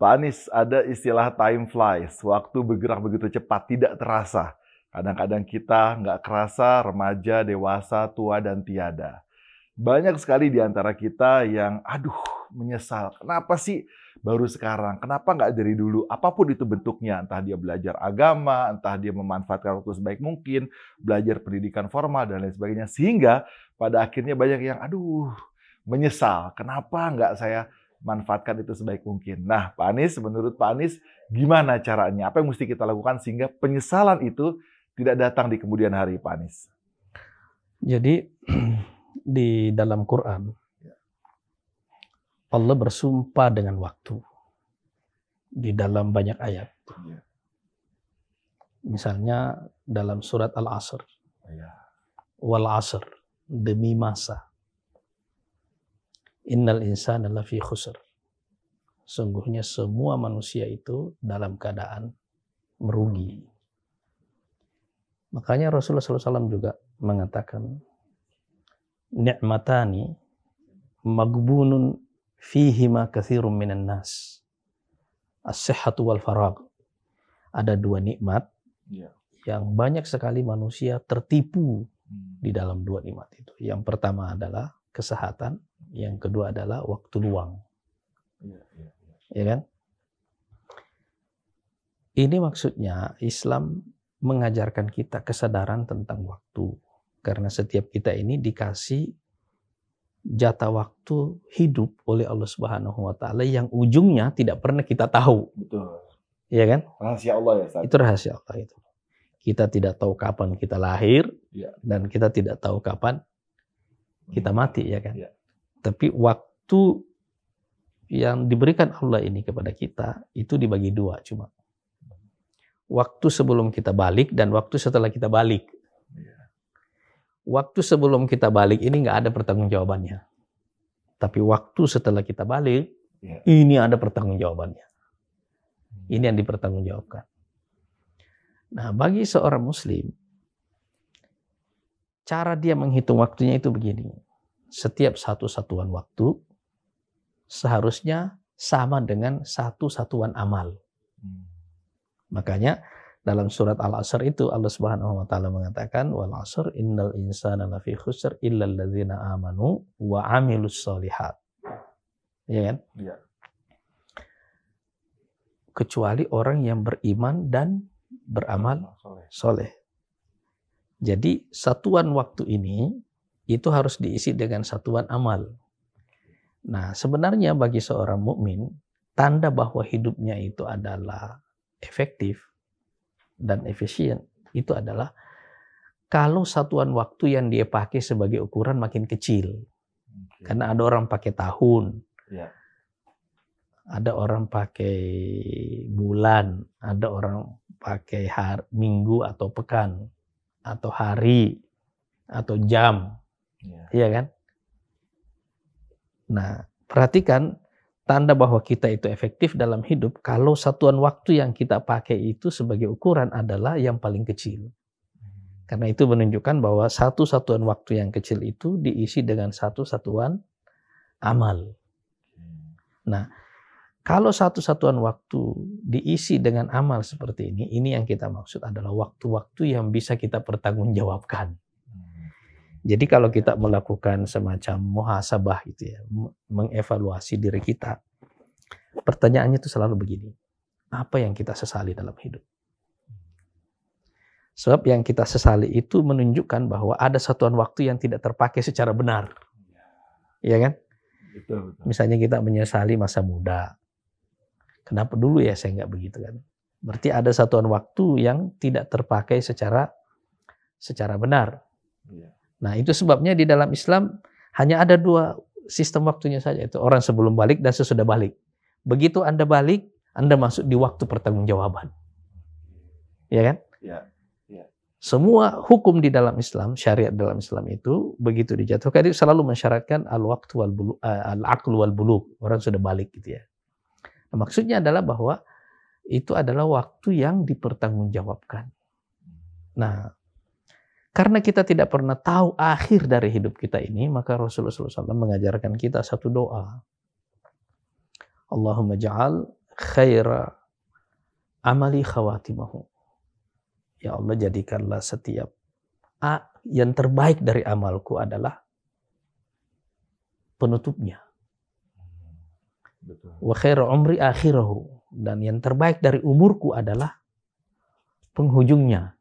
Pak Anies, ada istilah time flies, waktu bergerak begitu cepat, tidak terasa. Kadang-kadang kita nggak kerasa remaja, dewasa, tua, dan tiada. Banyak sekali di antara kita yang, aduh, menyesal. Kenapa sih baru sekarang? Kenapa nggak dari dulu? Apa pun itu bentuknya, entah dia belajar agama, entah dia memanfaatkan waktu sebaik mungkin, belajar pendidikan formal, dan lain sebagainya. Sehingga pada akhirnya banyak yang, aduh, menyesal. Kenapa nggak saya manfaatkan itu sebaik mungkin. Nah, Pak Anies, menurut Pak Anies, gimana caranya? Apa yang mesti kita lakukan sehingga penyesalan itu tidak datang di kemudian hari, Pak Anies? Jadi, di dalam Quran, Allah bersumpah dengan waktu di dalam banyak ayat. Iya. Misalnya dalam surat Al-Asr. Iya. Wal Asr, demi masa Innal insana lafi khusr. Sungguhnya semua manusia itu dalam keadaan merugi. Makanya Rasulullah SAW juga mengatakan, Ni'matani magbunun fihima kathirun minan nas. As-sihhatu wal farag. Ada dua nikmat ya. yang banyak sekali manusia tertipu hmm. di dalam dua nikmat itu. Yang pertama adalah kesehatan, yang kedua adalah waktu luang. Ya, ya, ya. ya kan? Ini maksudnya Islam mengajarkan kita kesadaran tentang waktu. Karena setiap kita ini dikasih jatah waktu hidup oleh Allah Subhanahu wa taala yang ujungnya tidak pernah kita tahu. Betul. Iya kan? Rahasia Allah ya, Ustaz. Itu rahasia Allah itu. Kita tidak tahu kapan kita lahir ya. dan kita tidak tahu kapan kita mati ya kan. Ya. Tapi waktu yang diberikan Allah ini kepada kita itu dibagi dua cuma. Waktu sebelum kita balik dan waktu setelah kita balik. Ya. Waktu sebelum kita balik ini nggak ada pertanggungjawabannya. Tapi waktu setelah kita balik ya. ini ada pertanggungjawabannya. Ini yang dipertanggungjawabkan. Nah, bagi seorang muslim Cara dia menghitung waktunya itu begini. Setiap satu satuan waktu seharusnya sama dengan satu satuan amal. Hmm. Makanya dalam surat Al-Asr itu Allah Subhanahu wa taala mengatakan wal asr innal insana lafi khusr illa alladzina amanu wa amilus solihat. Ya kan? Ya. Kecuali orang yang beriman dan beramal soleh. Jadi satuan waktu ini itu harus diisi dengan satuan amal. Nah, sebenarnya bagi seorang mukmin tanda bahwa hidupnya itu adalah efektif dan efisien itu adalah kalau satuan waktu yang dia pakai sebagai ukuran makin kecil. Karena ada orang pakai tahun. Ya. Ada orang pakai bulan, ada orang pakai hari, minggu atau pekan atau hari atau jam. Ya. Iya kan? Nah, perhatikan tanda bahwa kita itu efektif dalam hidup kalau satuan waktu yang kita pakai itu sebagai ukuran adalah yang paling kecil. Karena itu menunjukkan bahwa satu satuan waktu yang kecil itu diisi dengan satu satuan amal. Nah, kalau satu satuan waktu diisi dengan amal seperti ini, ini yang kita maksud adalah waktu-waktu yang bisa kita pertanggungjawabkan. Jadi kalau kita melakukan semacam muhasabah gitu ya, mengevaluasi diri kita, pertanyaannya itu selalu begini, apa yang kita sesali dalam hidup? Sebab yang kita sesali itu menunjukkan bahwa ada satuan waktu yang tidak terpakai secara benar. Iya kan? Betul, betul. Misalnya kita menyesali masa muda, Kenapa dulu ya saya nggak begitu kan? Berarti ada satuan waktu yang tidak terpakai secara secara benar. Iya. Nah itu sebabnya di dalam Islam hanya ada dua sistem waktunya saja itu orang sebelum balik dan sesudah balik. Begitu anda balik, anda masuk di waktu pertanggungjawaban. Ya kan? Ya. ya. Semua hukum di dalam Islam, syariat dalam Islam itu begitu dijatuhkan itu selalu mensyaratkan al-waktu wal bulu, eh, al-aql wal buluk. Orang sudah balik gitu ya. Nah, maksudnya adalah bahwa itu adalah waktu yang dipertanggungjawabkan. Nah, karena kita tidak pernah tahu akhir dari hidup kita ini, maka Rasulullah SAW mengajarkan kita satu doa. Allahumma ja'al khaira amali khawatimahu. Ya Allah jadikanlah setiap A yang terbaik dari amalku adalah penutupnya. Wa khairu umri akhirahu. Dan yang terbaik dari umurku adalah penghujungnya.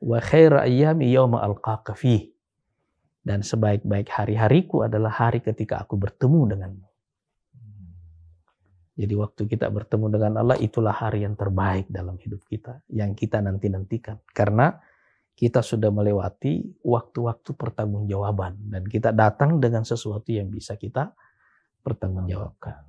Wa khairu ayyami. Dan sebaik-baik hari-hariku adalah hari ketika aku bertemu denganmu. Jadi waktu kita bertemu dengan Allah itulah hari yang terbaik dalam hidup kita yang kita nanti-nantikan. Karena kita sudah melewati waktu-waktu pertanggungjawaban dan kita datang dengan sesuatu yang bisa kita pertanggungjawabkan.